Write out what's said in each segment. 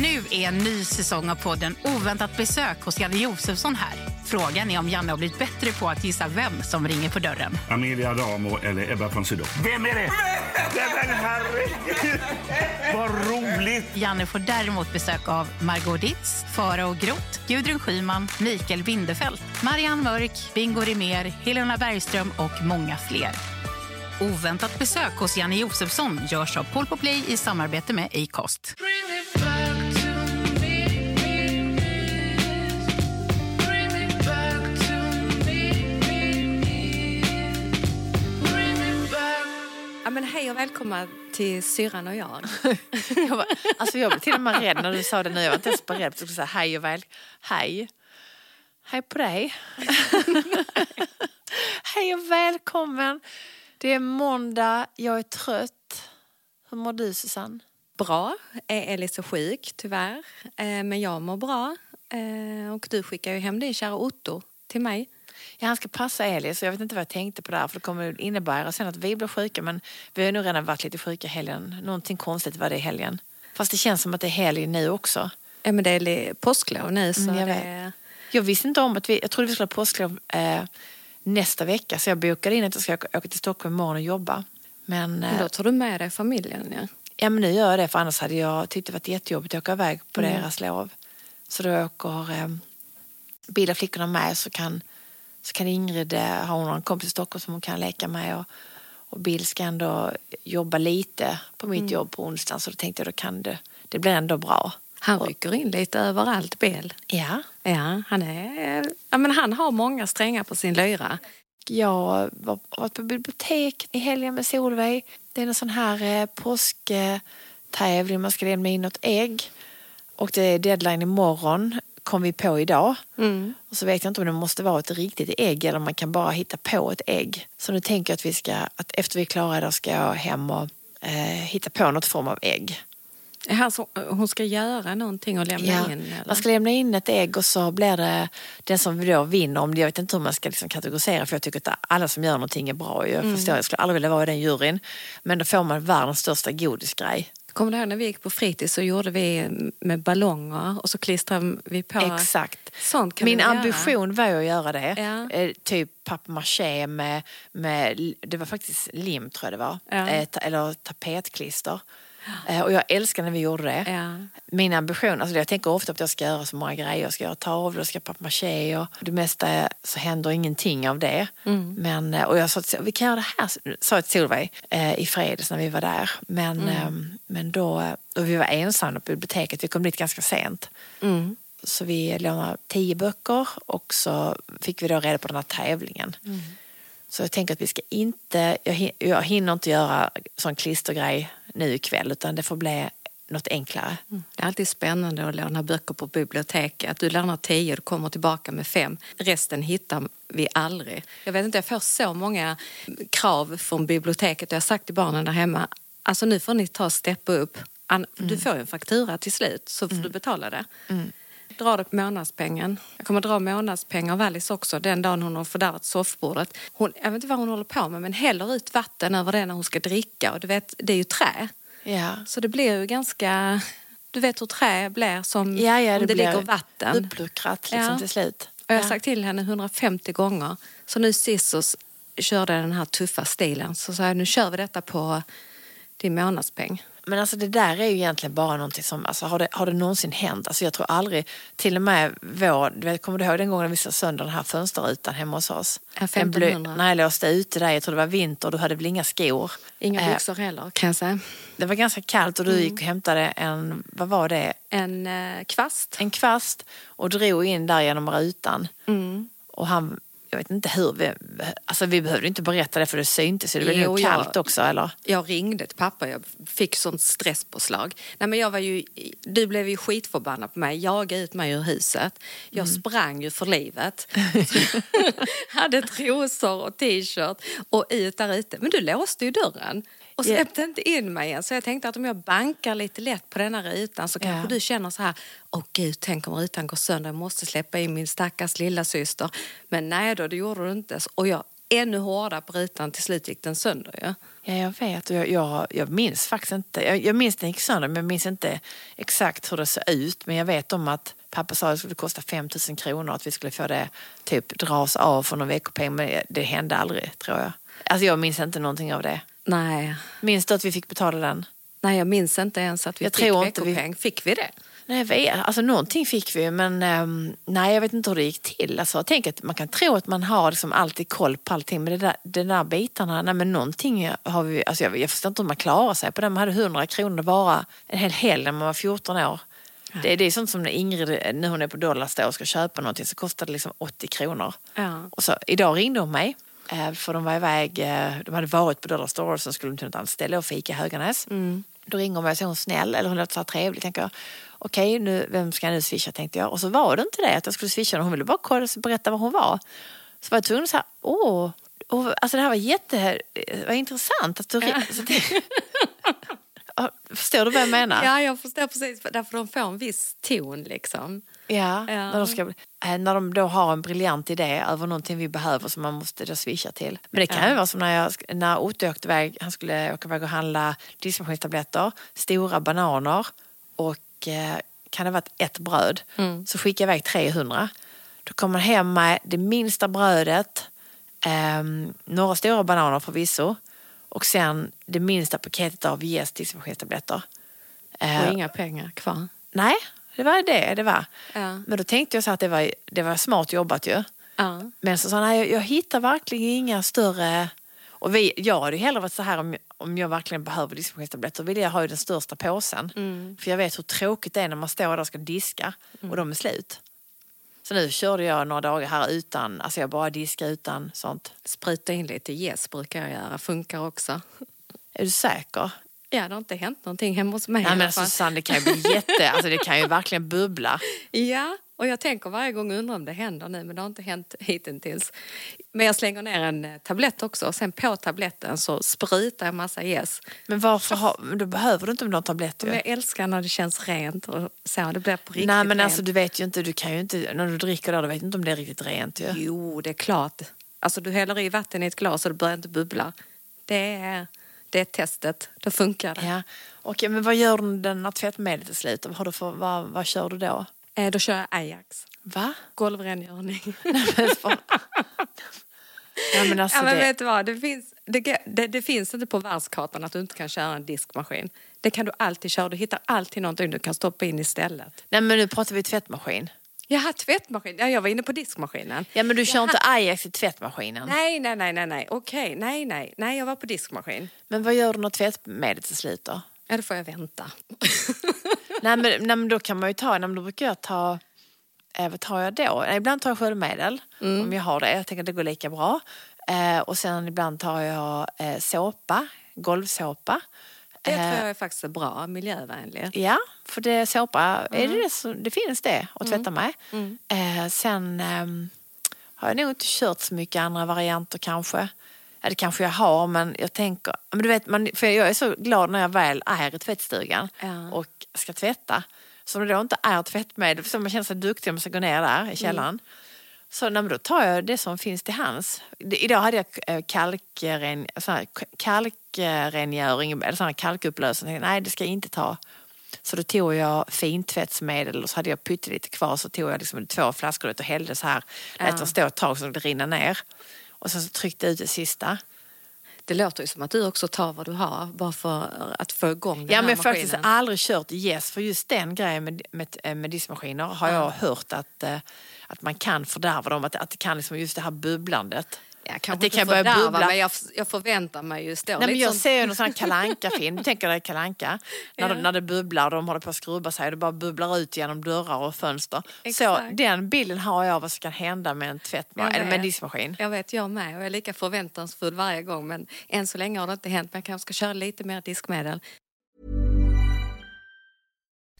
Nu är en ny säsong av podden Oväntat besök hos Janne Josefsson här. Frågan är om Janne har blivit bättre på att gissa vem som ringer på dörren. Amelia Adamo eller Ebba von Sydow. Vem är det? Nej, men herregud! Vad roligt! Janne får däremot besök av Margot Ditz, Farao Groth, Gudrun Schyman, Mikael Bindefeld, Marianne Mörk, Bingo Rimér, Helena Bergström och många fler. Oväntat besök hos Janne Josefsson görs av Paul på Play i samarbete med Acast. Men hej och välkomna till syrran och jag. Jag, bara, alltså jag blev till och med rädd när du sa det nu. Jag var inte ens beredd på att säga hej och väl... Hej. Hej på dig. hej och välkommen. Det är måndag, jag är trött. Hur mår du Susanne? Bra. Eh, Elis är sjuk tyvärr, Eh, men jag mår bra. Eh, Och du skickar ju hem din kära Otto till mig. Ja, han ska passa Elis så jag vet inte vad jag tänkte på där för det kommer innebära sen att vi blir sjuka men vi har nog redan varit lite sjuka helgen. Någonting konstigt var det i helgen. Fast det känns som att det är helg nu också. Ja, men det är påsklov nu så Mm, jag det... Jag visste inte om att vi, jag trodde vi skulle ha påsklov eh, nästa vecka så jag bokade in att jag ska åka, åka till Stockholm imorgon och jobba. Men, Men eh, då tar du med dig familjen. Ja. ja, men nu gör jag det för annars hade jag tyckt det varit jättejobbigt att åka iväg på Mm. deras lov. Så då åker eh, Bill och flickorna med så kan, så kan Ingrid eh, ha hon har en kompis i Stockholm som hon kan leka med och, och Bill ska ändå jobba lite på mitt Mm. jobb på onsdagen så då tänkte jag då kan det, det blir ändå bra. Han rycker in lite överallt, Bill. Ja, Ja, han, är, ja, men han har många strängar på sin lyra. Jag var varit på bibliotek i helgen med Solveig. Det är en sån här eh, påsktävling. Man ska lämna in något ägg. Och det är deadline imorgon, kom vi på idag. Mm. Och så vet jag inte om det måste vara ett riktigt ägg eller om man kan bara hitta på ett ägg. Så nu tänker jag att vi ska, att efter vi är klara idag ska jag hem och eh, hitta på något form av ägg. Är han så, hon ska göra någonting och lämna Ja, in? Eller? man ska lämna in ett ägg och så blir det den som då vinner. Om det, jag vet inte hur man ska liksom kategorisera för jag tycker att alla som gör någonting är bra. Jag Mm. förstår, jag skulle aldrig vilja vara i den juryn. Men då får man världens största godisgrej. Kommer du ihåg när vi gick på fritids så gjorde vi med ballonger och så klistrade vi på... Exakt. Sånt kan Min ambition var att göra det. Ja. Eh, typ papier-maché med, med, det var faktiskt lim tror jag det var. Ja. Eh, eller tapetklister. Eh, och jag älskar när vi gjorde det. Ja. Min ambition, alltså jag tänker ofta på att jag ska göra så många grejer. Jag ska göra tavlor, jag ska papier-maché och det mesta så händer ingenting av det. Mm. Men, eh, och jag sa till vi kan göra det här, sa jag till Solveig eh, i fredags när vi var där. Men, Mm. eh, men då, och vi var ensamma på biblioteket, vi kom dit ganska sent. Mm. Så vi lånade tio böcker och så fick vi då reda på den här tävlingen. Mm. Så jag tänker att vi ska inte, jag, jag hinner inte göra sån klistergrej nu ikväll utan det får bli något enklare. Det är alltid spännande att låna böcker på biblioteket. Du lånar tio, du kommer tillbaka med fem. Resten hittar vi aldrig. Jag vet inte, jag får så många krav från biblioteket. Jag har sagt till barnen där hemma, alltså nu får ni ta och steppa upp. An- Du får ju en faktura till slut, så får du betala det. Dra det på månadspengen. Jag kommer dra månadspengar av Alice också den dagen hon har fördärvat soffbordet. Hon, jag vet inte vad hon håller på med men häller ut vatten över det när hon ska dricka. Och du vet, det är ju trä. Ja. Så det blir ju ganska... Du vet hur trä blir som Ja, ja, om det det, blir ligger vatten. Uppluckrat liksom Ja. till slut. Och jag har sagt till henne 150 gånger. Så nu sist så körde den här tuffa stilen. Så sa jag, nu kör vi detta på din månadspeng. Men alltså det där är ju egentligen bara någonting som, alltså har det, har det någonsin hänt? Alltså jag tror aldrig, till och med vår, kommer du ihåg den gången vi slog sönder den här fönsterrutan hemma hos oss? Ja, Den blö- 1500. när jag låste ute där, jag tror det var vinter, du hade väl inga skor? Inga Eh, byxor heller kan jag säga. Det var ganska kallt och du Mm. gick och hämtade en, vad var det, En eh, kvast. en kvast och drog in där genom rutan. Mm. Och han, jag vet inte hur, vi, alltså vi behövde inte berätta det för det syntes ju. Det var Jo, nog jag- kallt också eller? Jag ringde till pappa, jag fick sånt stresspåslag. Nej, men jag var ju, du blev ju skitförbannad på mig, jagade ut mig ur huset. Jag Mm. sprang ju för livet. Hade trosor och t-shirt och ut där ute. Men du låste ju dörren och Ja. släppte inte in mig igen. Så jag tänkte att om jag bankar lite lätt på denna rutan så kanske Ja. du känner så här, åh gud, tänk om rutan går sönder, jag måste släppa in min stackars lilla syster. Men nej då, det gjorde du inte. Och jag ännu hårdare på rutan. Till slut gick den sönder ju. Ja, jag vet. Jag, jag, jag minns faktiskt inte. Jag, jag minns den gick sönder, men jag minns inte exakt hur det såg ut. Men jag vet om att pappa sa att det skulle kosta 5 000 kronor att vi skulle få det typ dras av från någon veckopeng. Men det hände aldrig, tror jag. Alltså jag minns inte någonting av det. Nej. Minns du att vi fick betala den? Nej, jag minns inte ens att vi Jag fick tror inte vi- veckopeng. Fick vi det? Nej, jag vet. Alltså någonting fick vi men ehm, nej jag vet inte hur det gick till. Alltså, tänk att man kan tro att man har liksom alltid koll på allting men det där, de där bitarna, nej men någonting har vi, alltså jag, jag förstår inte hur man klarar sig på det. Man hade 100 kronor bara en hel helg när man var 14 år. Det, det är sånt som när Ingrid, när hon är på Dollarstore och ska köpa någonting så kostar det liksom 80 kronor. Ja. Och så, idag ringde hon mig. Eh, För de var iväg, eh, de hade varit på Dollarstore och så skulle de till något annat ställe och fika i Höganäs. Då ringer hon mig och så är hon snäll, eller hon låter så här trevlig. Tänker jag, okej, nu, vem ska jag nu swisha tänkte jag. Och så var det inte det att jag skulle swisha hon ville bara kolla och berätta var hon var. Så var jag tvungen att säga, åh, åh, alltså det här var jätte, det var intressant. Att du, så det, Ja, Förstår du vad jag menar? Ja, jag förstår precis. Därför de får en viss ton liksom. Ja, Ja. När, de ska, eh, när de då har en briljant idé över någonting vi behöver som man måste då swisha till. Men det kan ju vara som när, jag, när Otto åkte iväg, han skulle åka iväg och handla diskmaskinstabletter, stora bananer och eh, kan det ha varit ett bröd. Så skickade jag iväg 300. Då kommer han hem med det minsta brödet, ehm, några stora bananer förvisso och sen det minsta paketet av Yes diskmaskinstabletter. Eh, Och inga pengar kvar. Nej, det var det det var. Ja. Men då tänkte jag så att det var, det var smart jobbat ju. Ja. Men så sa han, jag, jag hittar verkligen inga större... Och vi, jag hade ju hellre varit så här om, om jag verkligen behöver diskmaskinstabletter vill jag ha ju den största påsen. Mm. För jag vet hur tråkigt det är när man står där och ska diska och de är slut. Så nu körde jag några dagar här utan, alltså jag bara diskade utan sånt. Spruta in lite yes brukar jag göra. Funkar också. Är du säker? Ja, det har inte hänt någonting hemma hos mig Nej men alla alltså. Susanne, det kan ju bli jätte, alltså det kan ju verkligen bubbla. Ja, och jag tänker varje gång undrar om det händer nu men det har inte hänt hittills. Men jag slänger ner en eh, tablett också och sen på tabletten så sprutar jag massa yes. Men varför har, då behöver du inte någon tablett ju. Men jag älskar när det känns rent och så. Det blir på riktigt Nej men rent. alltså du vet ju inte, du kan ju inte, när du dricker där, du vet inte om det är riktigt rent ju. Jo, det är klart. Alltså du häller i vatten i ett glas och det börjar inte bubbla. Det är, det testet. Då funkar det. Ja. Okej, men vad gör du den när tvättmedlet är slut? Vad, har du för, vad, vad kör du då? Eh, Då kör jag Ajax. Va? Golvrengöring. Ja, men alltså ja, men det, vet du vad? Det finns, det, det, det finns inte på världskartan att du inte kan köra en diskmaskin. Det kan du alltid köra. Du hittar alltid någonting du kan stoppa in istället. nej men nu pratar vi tvättmaskin. Jaha, tvättmaskin. Ja, jag var inne på diskmaskinen. Ja men du kör Jaha. inte Ajax i tvättmaskinen. Nej, nej, nej, nej, nej. Okej, nej, nej. Nej, jag var på diskmaskin. Men vad gör du när tvättmedlet är slut då? Ja, då får jag vänta. nej, men, nej men då kan man ju ta, nej, men då brukar jag ta, eh, vad tar jag då? Ibland tar jag sköljmedel om jag har det. Jag tänker att det går lika bra. Eh, och sen ibland tar jag eh, såpa, golvsåpa. Det Eh, tror jag är faktiskt är bra, miljövänligt. Ja, för det såpa, är det, det, så, det finns det att tvätta med. Eh, sen ehm, har jag nog inte kört så mycket andra varianter kanske. Ja, det kanske jag har, men jag tänker... Men du vet, man, för jag är så glad när jag väl är i tvättstugan Ja. och ska tvätta. Så när det då inte är tvättmedel, så man känner sig duktig om man ska gå ner där i källaren. Så nej, då tar jag det som finns till hands. Det, idag hade jag eh, kalkren, sån här k- kalkrengöring, eller sån här kalkupplösning. Nej, det ska jag inte ta. Så då tog jag fintvättsmedel och så hade jag pyttelite kvar så tog jag liksom två flaskor och hällde så här. Lät dem stå ett tag så det rinner ner. Och sen så tryckte jag ut det sista. Det låter ju som att du också tar vad du har bara för att få igång den Ja, här men jag har faktiskt aldrig kört Yes för just den grejen med, med, eh, med diskmaskiner har jag hört att, eh, att man kan fördärva dem. Att, att det kan liksom just det här bubblandet. Ja, att det kan börja bubbla. men jag, jag förväntar mig ju stå Nej, men jag sånt- ser ju någon sån här kalanka film Du tänker dig kalanka när, Ja. de, när det bubblar och de håller på att skrubba sig och det bara bubblar ut genom dörrar och fönster. Så Exakt. den bilden har jag av vad som kan hända med en tvättma- Jag eller med en diskmaskin. Jag vet, jag med. Och jag är lika förväntansfull varje gång. Men än så länge har det inte hänt. Men jag kanske ska köra lite mer diskmedel.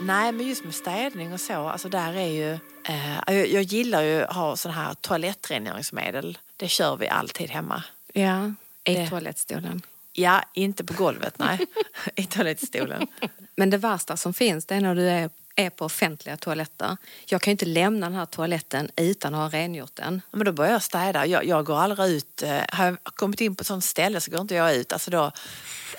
Nej, men just med städning och så, alltså där är ju... Eh, jag, jag gillar ju att ha sån här toalettrengöringsmedel. Det kör vi alltid hemma. Ja, i Det- toalettstolen. Ja, inte på golvet, nej. I toalettstolen. Men det värsta som finns det är när du är, är på offentliga toaletter. Jag kan ju inte lämna den här toaletten utan att ha rengjort den. Ja, Men då börjar jag städa. Jag, jag går aldrig ut. Eh, har jag kommit in på ett sånt ställe så går inte jag ut. Alltså då,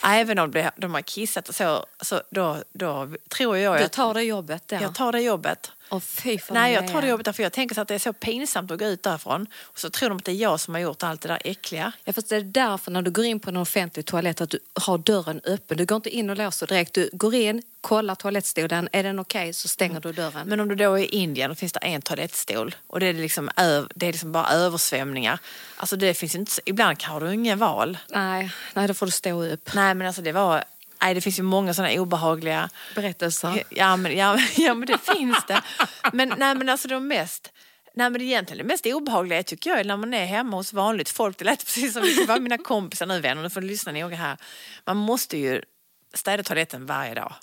även om de har kissat och så, så då, då tror jag... Du tar det jobbet där. jag tar det jobbet. För Nej, jag tar det jobbet därför jag tänker så att det är så pinsamt att gå ut därifrån. Och så tror de att det är jag som har gjort allt det där äckliga. Ja, fast det är därför när du går in på en offentlig toalett att du har dörren öppen. Du går inte in och låser direkt. Du går in, kollar toalettstolen. Är den okej så stänger du dörren. Men om du då är i Indien och finns det en toalettstol och det är liksom, det är liksom bara översvämningar. Alltså det finns inte, ibland har du ingen val. Nej, nej, då får du stå upp. Nej men alltså det var, nej det finns ju många sådana obehagliga Berättelser. Ja men, ja, ja, men det finns det. Men, nej, men alltså de mest... Nej men egentligen det mest obehagliga tycker jag är när man är hemma hos vanligt folk. Det lät precis som det var mina kompisar nu vänner, nu får du lyssna noga här. Man måste ju städa toaletten varje dag.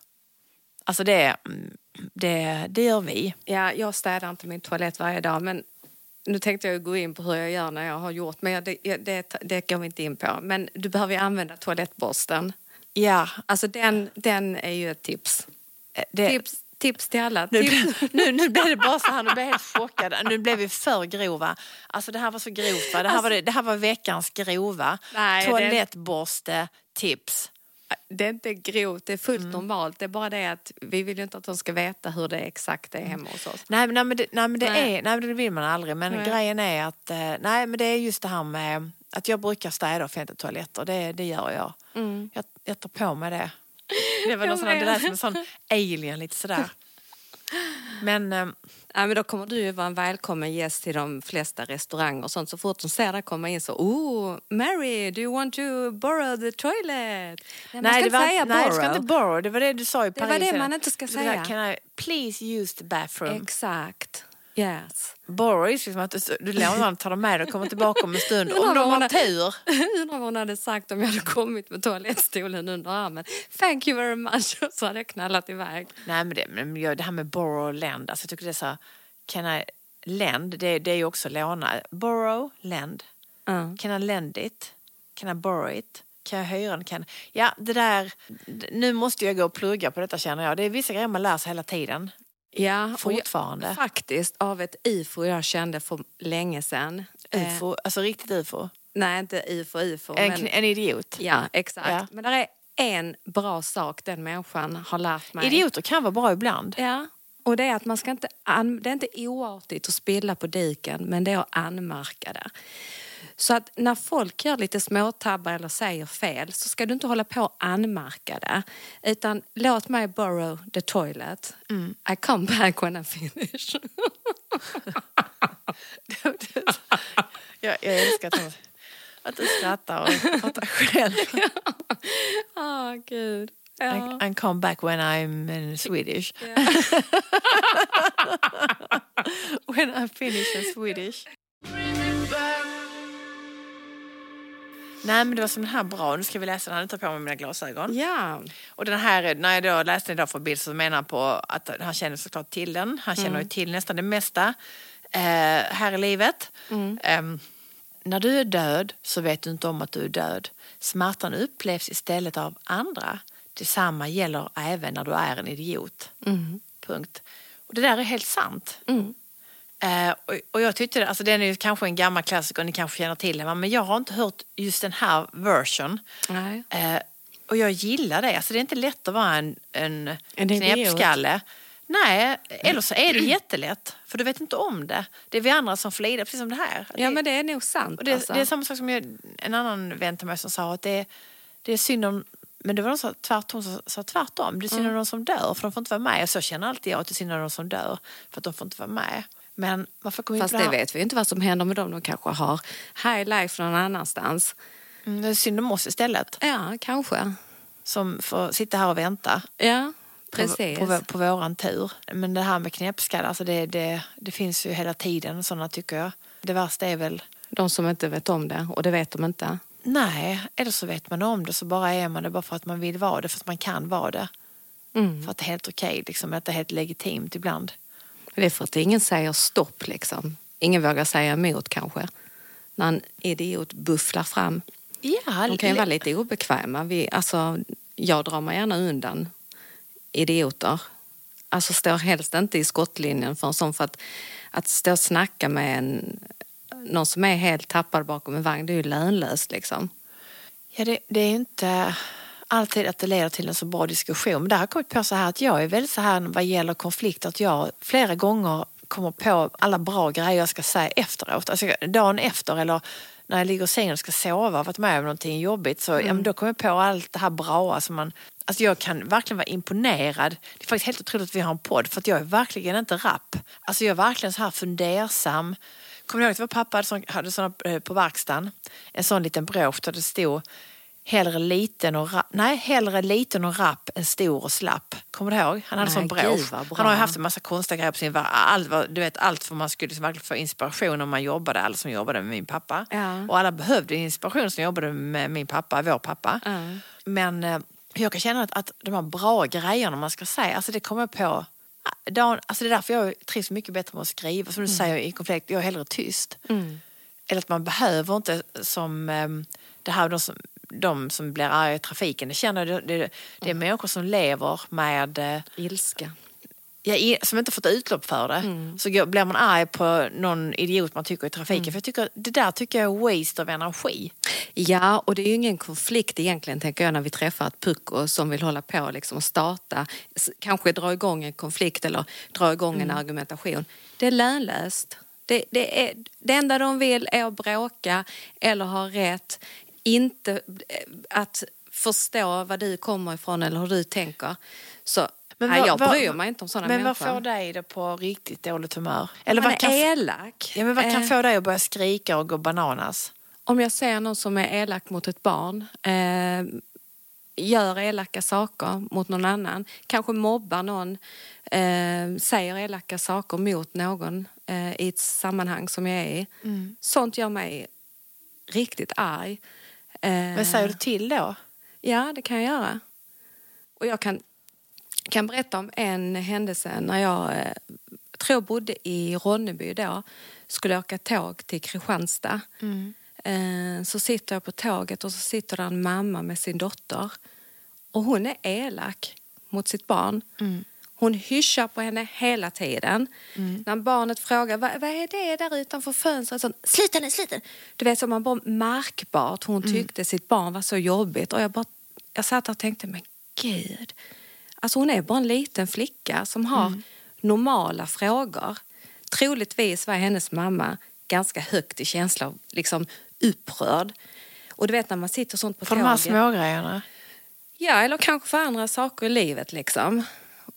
Alltså det, mm, det, det gör vi. Ja, jag städar inte min toalett varje dag men nu tänkte jag gå in på hur jag gör när jag har gjort men det, det, det går vi inte in på. Men du behöver ju använda toalettborsten. Ja, Alltså den, den är ju ett tips. det, Tips, tips till alla. Nu, Tips. nu, nu blev det bara så här, nu blev jag helt chockad. Nu blev vi för grova. Alltså det här var så grovt va? Det här var, det, det här var veckans grova. Nej, det- Toalettborste tips. Det är inte grovt, det är fullt normalt. Det är bara det att vi vill ju inte att de ska veta hur det exakt är hemma hos oss. Nej men, nej, men, det, nej, men det, Nej. Är, nej, men det vill man aldrig. Men Nej. grejen är att, eh, nej men det är just det här med att jag brukar städa offentliga toaletter. Det, det gör jag. jag. Jag tar på mig det. Det var någon sån, det lät som en sån alien lite sådär. Men eh, Ja, men då kommer du ju vara en välkommen gäst till de flesta restauranger och sånt. Så fort de ser dig komma in så, oh, Mary, do you want to borrow the toilet? Nej, man ska inte var, säga nej, du ska borrow. inte borrow. Det var det du sa i Det var Paris. det man inte ska Det där, säga. Can I please use the bathroom? Exakt. Yes. Borrow är liksom att du, du lånar den, tar dem med och kommer tillbaka om en stund. Om de har tur. Undrar vad hon hade sagt om jag hade kommit med toalettstolen under armen. Thank you very much. Och så hade jag knallat iväg. Nej men det, men jag- det här med borrow lend, alltså jag tycker det är så, can I lend, det, det är ju också låna. Borrow, lend. Ja. Can I lend it? Can I borrow it? Kan jag hyra den? Kan... Ja, det där, nu måste jag gå och plugga på detta känner jag. Det är vissa grejer man lär sig hela tiden. Ja, och jag- Fortfarande. Faktiskt av ett ifo jag kände för länge sedan. Eh, Ufo, alltså riktigt ufo. nej, inte ifo, ifo. En, men, en idiot. ja, exakt. Ja. Men det är en bra sak den människan har lärt mig. Idioter kan vara bra ibland. Ja, och det är att man ska inte, det är inte oartigt att spilla på diken, men det är att anmärka det. Så att när folk gör lite småtabbar eller säger fel så ska du inte hålla på och anmärka det. Utan låt mig borrow the toilet. I come back when I finish. Jag, jag älskar att, att du skrattar och pratar själv. Åh, gud. Ja. I, I come back when I'm in Swedish. when I finish in Swedish. Nej men det var som den här bra, nu ska vi läsa den nu tar på mig mina glasögon. Ja. Och den här, när jag då läste den idag för bild så menar han på att han känner såklart till den. Han känner ju till nästan det mesta eh, här i livet. Ehm, när du är död så vet du inte om att du är död. Smärtan upplevs istället av andra. Detsamma gäller även när du är en idiot. Punkt. Och det där är helt sant. Eh, och, och jag tyckte, det- alltså den är ju kanske en gammal klassiker, ni kanske känner till den, men jag har inte hört just den här version. Nej. Eh, och jag gillar det. Alltså det är inte lätt att vara en, en, En knäppskalle. Nej, eller så är det jättelätt. För du vet inte om det. Det är vi andra som får precis som det här. Ja, men det är nog sant. det, alltså. det är samma sak som jag, en annan vän till mig som sa att det, det är synd om men det var någon som tvärtom, som sa tvärtom. Det är synd Mm. om de som dör för de får inte vara med. Och så känner alltid jag att det är synd om de som dör för att de får inte vara med. Men varför kom Fast på det vet vi inte vad som händer med dem. De kanske har high life någon annanstans. Mm, det är synd om oss istället. Ja, kanske. Som får sitta här och vänta. Ja, på, precis. på, vå- på våran tur. Men det här med knäppskalle, alltså det, det, det finns ju hela tiden sådana tycker jag. Det värsta är väl, De som inte vet om det, och det vet de inte. nej, eller så vet man om det så bara är man det bara för att man vill vara det, för att man kan vara det. Mm. För att det är helt okej, liksom, att det är helt legitimt ibland. Det är för att ingen säger stopp liksom. Ingen vågar säga emot kanske. När en idiot bufflar fram. Ja, De kan ju vara lite obekväma. Vi, alltså, jag drar mig gärna undan idioter. Alltså står helst inte i skottlinjen för en sån för att, att stå och snacka med en, någon som är helt tappad bakom en vagn, det är ju lönlöst liksom. Ja, det, det är inte alltid att det leder till en så bra diskussion. Men det har jag kommit på så här att jag är väldigt så här vad gäller konflikt att jag flera gånger kommer på alla bra grejer jag ska säga efteråt. Alltså dagen efter eller när jag ligger i sängen och ska sova och varit med om någonting jobbigt så ja, men då kommer jag på allt det här bra som man Alltså jag kan verkligen vara imponerad. Det är faktiskt helt otroligt att vi har en podd för att jag är verkligen inte rapp. Alltså jag är verkligen så här fundersam. Kommer du ihåg att det var pappa som hade såna eh, på verkstaden? En sån liten brosch där det stod hellre liten och rapp, nej, hellre liten och rapp än stor och slapp. Kommer du ihåg? Han hade Nej, sån bra. Han har ju haft en massa konstiga grejer på sin allt, vad- Du vet allt för man skulle liksom verkligen få inspiration om man jobbade, alla som jobbade med min pappa. Ja. Och alla behövde inspiration som jobbade med min pappa, vår pappa. Ja. Men eh, jag kan känna att, att de här bra grejerna man ska säga, alltså det kommer jag på ah, dagen, alltså det är därför jag trivs mycket bättre med att skriva. Som du säger i konflikt, jag är hellre tyst. Eller att man behöver inte som eh, det här de som, de som blir arga i trafiken. Det, känner, det, det, det är människor som lever med eh, Ilska. ja, som inte fått utlopp för det. Så går- blir man arg på någon idiot man tycker i trafiken. För jag tycker, det där tycker jag är waste av energi. Ja, och det är ju ingen konflikt egentligen tänker jag när vi träffar ett pucko som vill hålla på liksom och starta, kanske dra igång en konflikt eller dra igång en argumentation. Det är lönlöst. Det, det, är, det enda de vill är att bråka eller ha rätt, inte eh, att förstå vad du kommer ifrån eller hur du tänker. Så nej, vad- jag bryr mig inte om sådana Men människor. vad får dig det på riktigt dåligt humör? Eller man vad kan, elak. ja, men vad kan Eh, få dig att börja skrika och gå bananas? Om jag ser någon som är elak mot ett barn, eh, gör elaka saker mot någon annan, kanske mobbar någon, eh, säger elaka saker mot någon eh, i ett sammanhang som jag är i. Sånt gör mig riktigt arg. Eh, Men säger du till då? Ja, det kan jag göra. Och jag kan, kan berätta om en händelse när jag eh, tror jag bodde i Ronneby då. Skulle åka tåg till Kristianstad. Eh, så sitter jag på tåget och så sitter där en mamma med sin dotter. Och hon är elak mot sitt barn. Hon hyschar på henne hela tiden. När barnet frågar vad, vad är det där utanför fönstret? Så, sluta nu, sluta. Du vet, så man bara märkbart hon tyckte sitt barn var så jobbigt. Och jag, bara, jag satt där och tänkte, men gud. Alltså hon är bara en liten flicka som har normala frågor. Troligtvis var hennes mamma ganska högt i känsla och liksom upprörd. Och du vet när man sitter sånt på För de här tåget. smågrejerna? Ja, eller kanske för andra saker i livet liksom.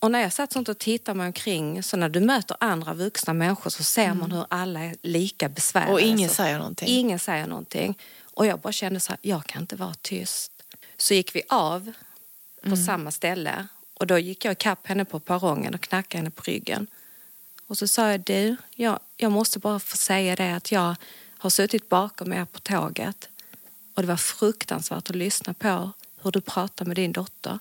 Och när jag satt sånt och tittade mig omkring, så när du möter andra vuxna människor så ser man hur alla är lika besvärade. Mm. Och ingen Så- säger någonting? Ingen säger någonting. Och jag bara kände så här, jag kan inte vara tyst. Så gick vi av på Mm. samma ställe och då gick jag ikapp henne på perrongen och knackade henne på ryggen. Och så sa jag, du, jag, jag måste bara få säga det att jag har suttit bakom er på tåget och Och det var fruktansvärt att lyssna på hur du pratar med din dotter.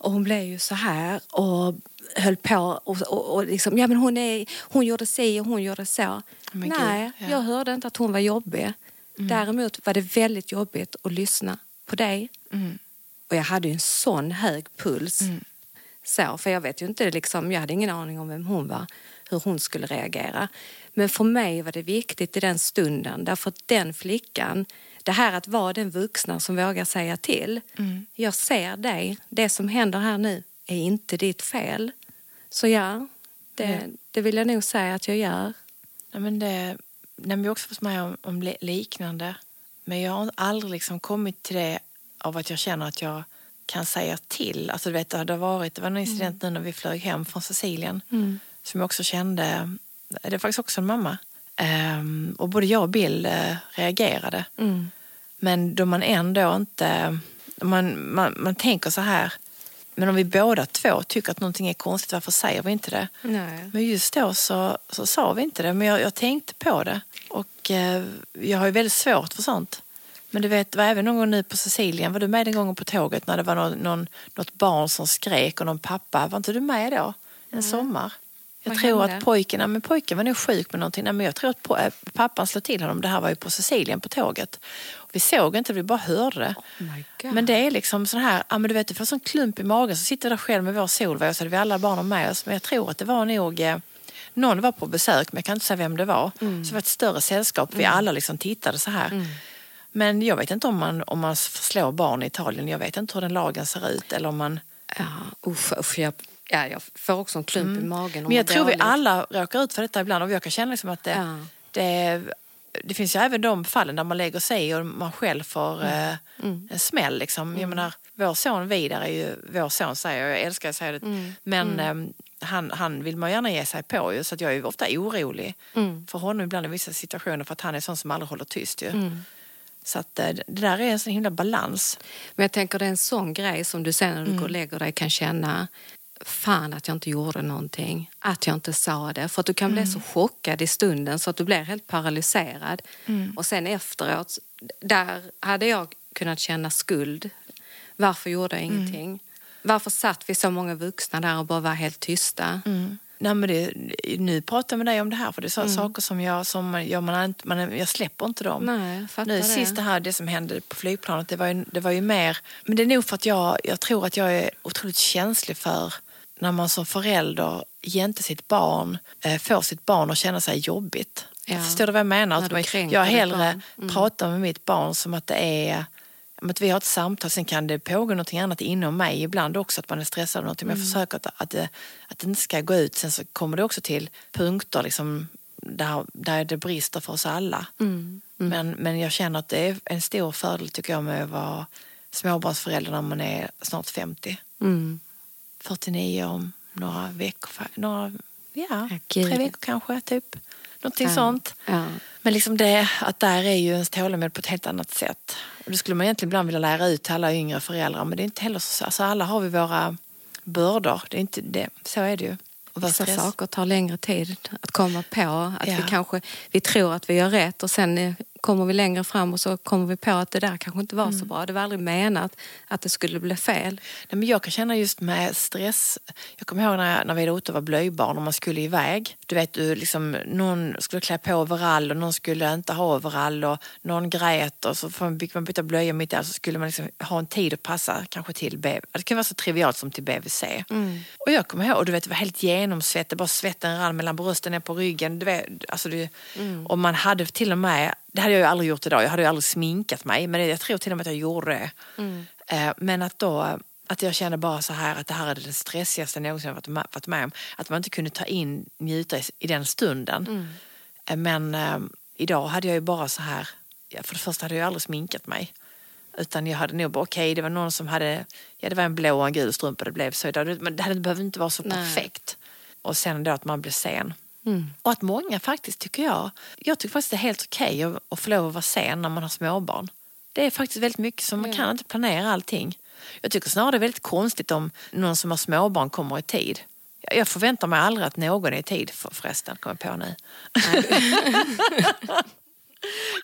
Och hon blev ju så här och höll på och, och, och liksom, ja men hon, är, hon gjorde si och hon gjorde så. Men Nej, gud, ja. jag hörde inte att hon var jobbig. Däremot var det väldigt jobbigt att lyssna på dig. Och jag hade ju en sån hög puls. Så, för jag vet ju inte, liksom, jag hade ingen aning om vem hon var, hur hon skulle reagera. Men för mig var det viktigt i den stunden, därför att den flickan, det här att vara den vuxna som vågar säga till. Jag ser dig, det som händer här nu är inte ditt fel. Så ja, det, det vill jag nog säga att jag gör. Nej, men det, nej, jag har också fått med om, om li- liknande. Men jag har aldrig liksom kommit till det av att jag känner att jag kan säga till. Alltså, du vet, det, hade varit, det var en incident nu när vi flög hem från Sicilien som jag också kände, det är faktiskt också en mamma. Ehm, och både jag och Bill eh, reagerade. Men då man ändå inte, man, man, man tänker så här, men om vi båda två tycker att någonting är konstigt, varför säger vi inte det? Nej. Men just då så, så sa vi inte det, men jag, jag tänkte på det. Och eh, jag har ju väldigt svårt för sånt. Men du vet, var även någon gång nu på Sicilien, var du med den gången på tåget när det var någon, någon, något barn som skrek och någon pappa, var inte du med då? En sommar? Jag Vad tror hände? att pojken, ja, men pojken var nog sjuk med någonting. Nej, men jag tror att äh, pappan slog till honom. Det här var ju på Sicilien på tåget. Vi såg inte, vi bara hörde God. men det är liksom så här, ja, men du vet, det får sån klump i magen. Så sitter där själv med vår och så hade vi alla barnen med oss. Men jag tror att det var nog, eh, någon var på besök men jag kan inte säga vem det var. Mm. Så det var ett större sällskap, vi alla liksom tittade så här. Men jag vet inte om man, om man slår barn i Italien, jag vet inte hur den lagen ser ut. Eller om man... Ja, usch, usch, jag, ja, jag får också en klump i magen. Mm. Men jag tror vi alla råkar ut för detta ibland och jag kan känna liksom att det, Ja. det, det finns ju även de fallen där man lägger sig och man själv får Mm. eh, en smäll. Liksom. Jag menar, vår son Vidar är ju vår son säger jag, jag älskar att säga det. Mm. Men eh, han, han vill man gärna ge sig på ju, så jag är ju ofta orolig Mm. för honom ibland i vissa situationer för att han är sån som aldrig håller tyst ju. Mm. Så att eh, det där är en sån himla balans. Men jag tänker det är en sån grej som du sen när du Mm. går och lägger dig kan känna fan att jag inte gjorde någonting, att jag inte sa det. För att du kan bli Mm. så chockad i stunden så att du blir helt paralyserad. Mm. Och sen efteråt, där hade jag kunnat känna skuld. Varför gjorde jag Mm. ingenting? Varför satt vi så många vuxna där och bara var helt tysta? Nej, men det, nu pratar jag med dig om det här för det är Mm. så saker som jag, som jag, man, man, jag släpper inte dem. Nej, nu det. sist det här, det som hände på flygplanet, det var ju, det var ju mer, men det är nog för att jag, jag tror att jag är otroligt känslig för när man som förälder jämte sitt barn eh, får sitt barn att känna sig jobbigt. Ja. Förstår du vad jag menar? Att man, jag hellre. Mm. pratar med mitt barn som att det är att vi har ett samtal, sen kan det pågå något annat inom mig ibland också, att man är stressad av någonting. Men Mm. jag försöker att, att, det, att det inte ska gå ut. Sen så kommer det också till punkter liksom, där, där det brister för oss alla. Mm. Men, men jag känner att det är en stor fördel tycker jag med att vara småbarnsförälder när man är snart 50. Mm. 49 om några veckor, några, ja, tre veckor kanske, typ. Någonting Ja. sånt. Ja. Men liksom det, att där är ju ens tålamod på ett helt annat sätt. Och det skulle man egentligen ibland vilja lära ut till alla yngre föräldrar. Men det är inte heller så. Alltså alla har vi våra bördor. Det är inte det. Så är det ju. Vissa saker tar längre tid att komma på. Att Ja. vi kanske vi tror att vi gör rätt och sen kommer vi längre fram och så kommer vi på att det där kanske inte var Mm. så bra. Det var aldrig menat att det skulle bli fel. Nej, men jag kan känna just med stress. Jag kommer ihåg när, jag, när vi och Otto var blöjbarn och man skulle iväg. Du vet, du, liksom, någon skulle klä på overall och någon skulle inte ha overall och någon grät och så fick man byta blöja mitt där så skulle man liksom ha en tid att passa kanske till B. Det kan vara så trivialt som till BVC. Och jag kommer ihåg, och du vet, det var helt genomsvettigt, bara svetten rann mellan brösten ner på ryggen. Du vet, alltså det, Och man hade till och med, det hade jag ju aldrig gjort idag, jag hade ju aldrig sminkat mig, men jag tror till och med att jag gjorde det. Eh, Men att då att jag kände bara så här att det här är det stressigaste jag någonsin varit med, varit med om. Att man inte kunde ta in, njuta i, i den stunden. Eh, Men eh, idag hade jag ju bara så här, för det första hade jag aldrig sminkat mig. Utan jag hade nog bara, okej det var någon som hade, ja det var en blå och en gul strumpa det blev så idag. Men det behövt inte vara så Nej. perfekt. Och sen då att man blev sen. Och att många faktiskt tycker jag, jag tycker faktiskt det är helt okej att, att få lov att vara sen när man har småbarn. Det är faktiskt väldigt mycket som man kan inte planera allting. Jag tycker snarare det är väldigt konstigt om någon som har småbarn kommer i tid. Jag jag förväntar mig aldrig att någon är i tid för, förresten, kommer jag på nu.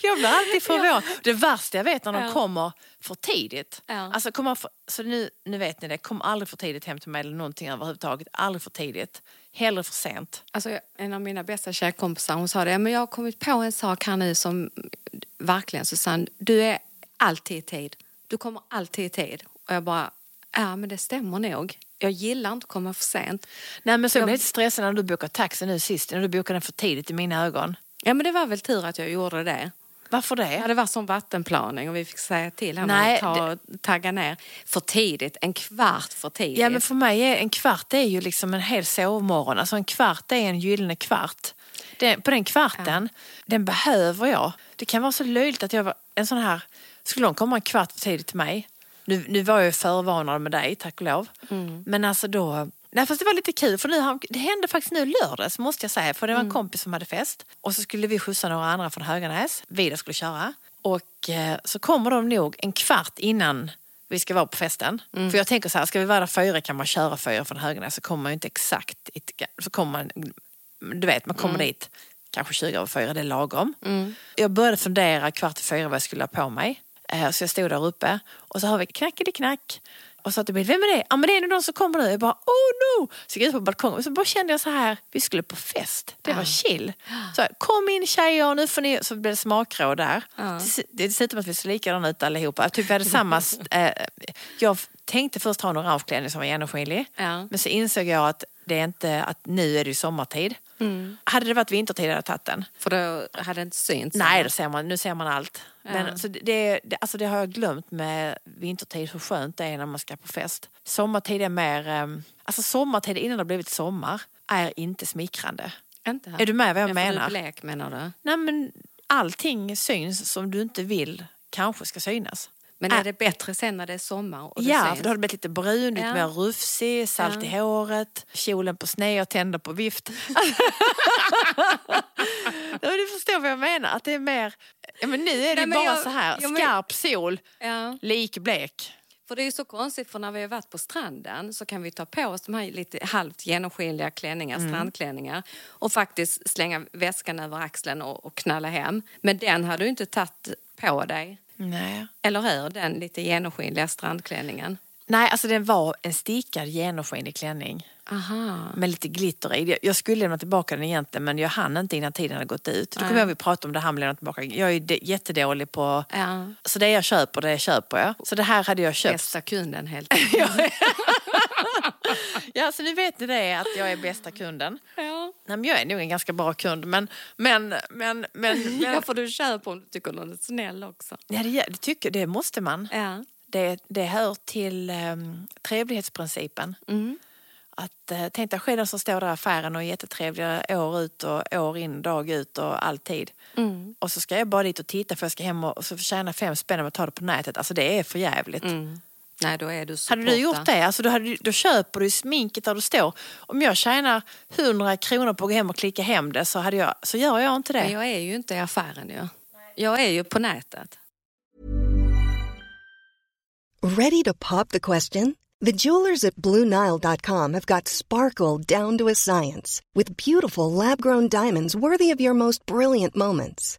Jag blir alltid förvånad. Det värsta jag vet när de Ja. kommer för tidigt. Ja. Alltså kommer för, så nu, nu vet ni det, kom aldrig för tidigt hem till mig eller någonting överhuvudtaget. Aldrig för tidigt. Hellre för sent. Alltså, en av mina bästa tjejkompisar hon sa det, men jag har kommit på en sak här nu som verkligen Susanne, du är alltid i tid. Du kommer alltid i tid. Och jag bara, ja men det stämmer nog. Jag gillar inte att komma för sent. Nej men så jag blev lite stressad när du bokade taxi nu sist. När du bokade den för tidigt i mina ögon. Ja men det var väl tur att jag gjorde det. Varför det? Ja, det var som vattenplaning och vi fick säga till henne Nej, att ta och tagga ner för tidigt, en kvart för tidigt. Ja men för mig är en kvart det är ju liksom en hel sovmorgon. Alltså en kvart är en gyllene kvart. Den, på den kvarten, den behöver jag. Det kan vara så löjligt att jag var en sån här, skulle de komma en kvart för tidigt till mig. Nu, nu var jag förvarnad med dig, tack och lov. Men alltså då, nej fast det var lite kul för nu, det hände faktiskt nu lördags måste jag säga. För det var en kompis som hade fest. Och så skulle vi skjutsa några andra från Höganäs. Vida skulle köra. Och eh, så kommer de nog en kvart innan vi ska vara på festen. För jag tänker så här, ska vi vara där fyra kan man köra fyra från Höganäs så kommer man ju inte exakt, så kommer man, du vet man kommer dit kanske 20 över fyra, det är lagom. Jag började fundera kvart i fyra vad jag skulle ha på mig. Eh, Så jag stod där uppe och så hör vi knackeli-knack. Och så att det blir, vem är det? Ja men det är nog de som kommer nu. Jag bara, oh no! Så jag gick ut på balkongen och så bara kände jag så här, vi skulle på fest. Det var chill. Så här, kom in tjejer, nu får ni, så blev det smakråd där. Dess- Det är dessutom att vi ser likadana ut allihopa. Typ vi hade samma, eh, jag tänkte först ha en orange klänning som var genomskinlig. Ja. Men så insåg jag att det är inte, att nu är det ju sommartid. Hade det varit vintertid hade jag tagit den. För då hade det inte synts. Nej, då ser man, nu ser man allt. Men, så det, det, alltså det har jag glömt med vintertid, hur skönt det är när man ska på fest. Sommartid är mer... ehm, Alltså sommartid innan det har blivit sommar är inte smickrande. Inte här. Är du med vad jag Ja, för menar? Du är blek menar du? Nej men allting syns som du inte vill kanske ska synas. Men är det bättre sen när det är sommar? Och det Ja, syns? för då har det blivit lite brun, lite Ja. mer rufsig, salt i håret, kjolen på sned och tänder på vift. Ja, du förstår vad jag menar, att det är mer... Ja, men nu är det Nej, bara jag- så här, ja, men- skarp sol, Ja. lik blek. För det är ju så konstigt för när vi har varit på stranden så kan vi ta på oss de här lite halvt genomskinliga klänningar, Mm. strandklänningar och faktiskt slänga väskan över axeln och, och knalla hem. Men den har du inte tagit på dig. Nej. Eller hur? Den lite genomskinliga strandklänningen. Nej, alltså den var en stickad genomskinlig klänning Aha. med lite glitter i. Jag- skulle lämna tillbaka den egentligen men jag hann inte innan tiden hade gått ut. Då kommer jag ihåg vi pratade om det här med att lämna tillbaka. Jag är jättedålig på... Ja. Så det jag köper, det köper jag. Så det här hade jag köpt. Bästa kunden helt enkelt. Ja, så nu vet ni det att jag är bästa kunden. ja. Nej, men jag är nog en ganska bra kund men, men, men, men, ja, men för du köper om du tycker någon är snäll också. ja, det, det tycker det måste man. Ja. Det, det hör till um, trevlighetsprincipen. Mm. Att, uh, tänk dig själv som står där i affären och är jättetrevliga år ut och år in, dag ut och alltid. Mm. Och så ska jag bara dit och titta för jag ska hem och, och så tjäna fem spänn och ta det på nätet. Alltså det är för jävligt. Mm. Nej, då är du så Hade du gjort det, alltså då, hade, du- då köper du sminket där du står. Om jag tjänar 100 kronor på att gå hem och klicka hem det så, hade jag, så gör jag inte det. Men jag är ju inte i affären ju. Jag är ju på nätet. Ready to pop the question? The jewelers at BlueNile.com have got sparkle down to a science with beautiful lab grown diamonds worthy of your most brilliant moments.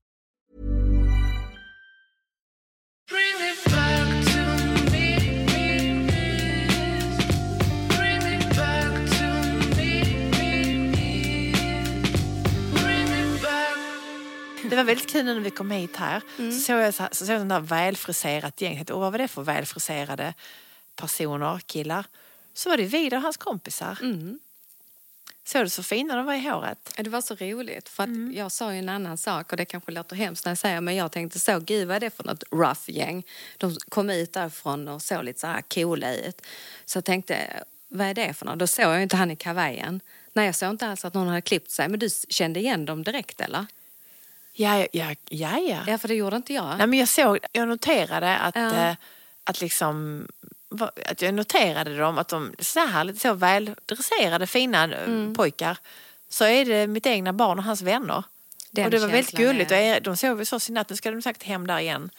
Det var väldigt kul när vi kom hit här. Så såg jag, så, så såg jag där välfriserat gäng. Åh, vad var det för välfriserade personer, killar? Så var det Vidar och hans kompisar. Såg du så fina de var i håret? Det var så roligt för att Mm. jag sa ju en annan sak och det kanske låter hemskt när jag säger men jag tänkte så, gud vad är det för något rough gäng? De kom ut därifrån och såg lite så här coola ut. Så jag tänkte, vad är det för något? Då såg jag inte han i kavajen. Nej, jag såg inte alls att någon hade klippt sig. Men du kände igen dem direkt eller? Ja, ja, ja. ja, ja. För det gjorde inte jag. Nej, men jag, såg, jag noterade att, Ja. eh, att, liksom, att jag noterade dem, att de så här lite så väldresserade fina eh, Mm. pojkar. Så är det mitt egna barn och hans vänner. Den och det var väldigt gulligt. är- Och de sov så sin natt, nu ska de säkert hem där igen.